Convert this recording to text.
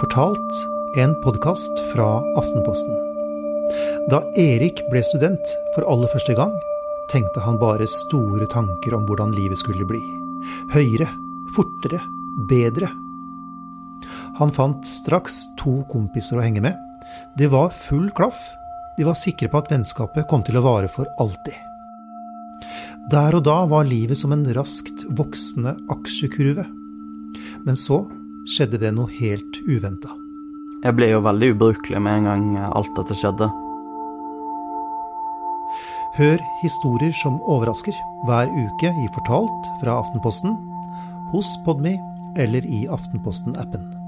Fortalt, en podkast fra Aftenposten. Da Erik ble student for aller første gang, tenkte han bare store tanker om hvordan livet skulle bli. Høyere, fortere, bedre. Han fant straks to kompiser å henge med. Det var full klaff. De var sikre på at vennskapet kom til å vare for alltid. Der og da var livet som en raskt voksende aksjekurve. Men så skjedde det noe helt uventa. Jeg ble jo veldig ubrukelig med en gang alt dette skjedde. Hør historier som overrasker hver uke i Fortalt fra Aftenposten, hos Podme eller i Aftenposten-appen.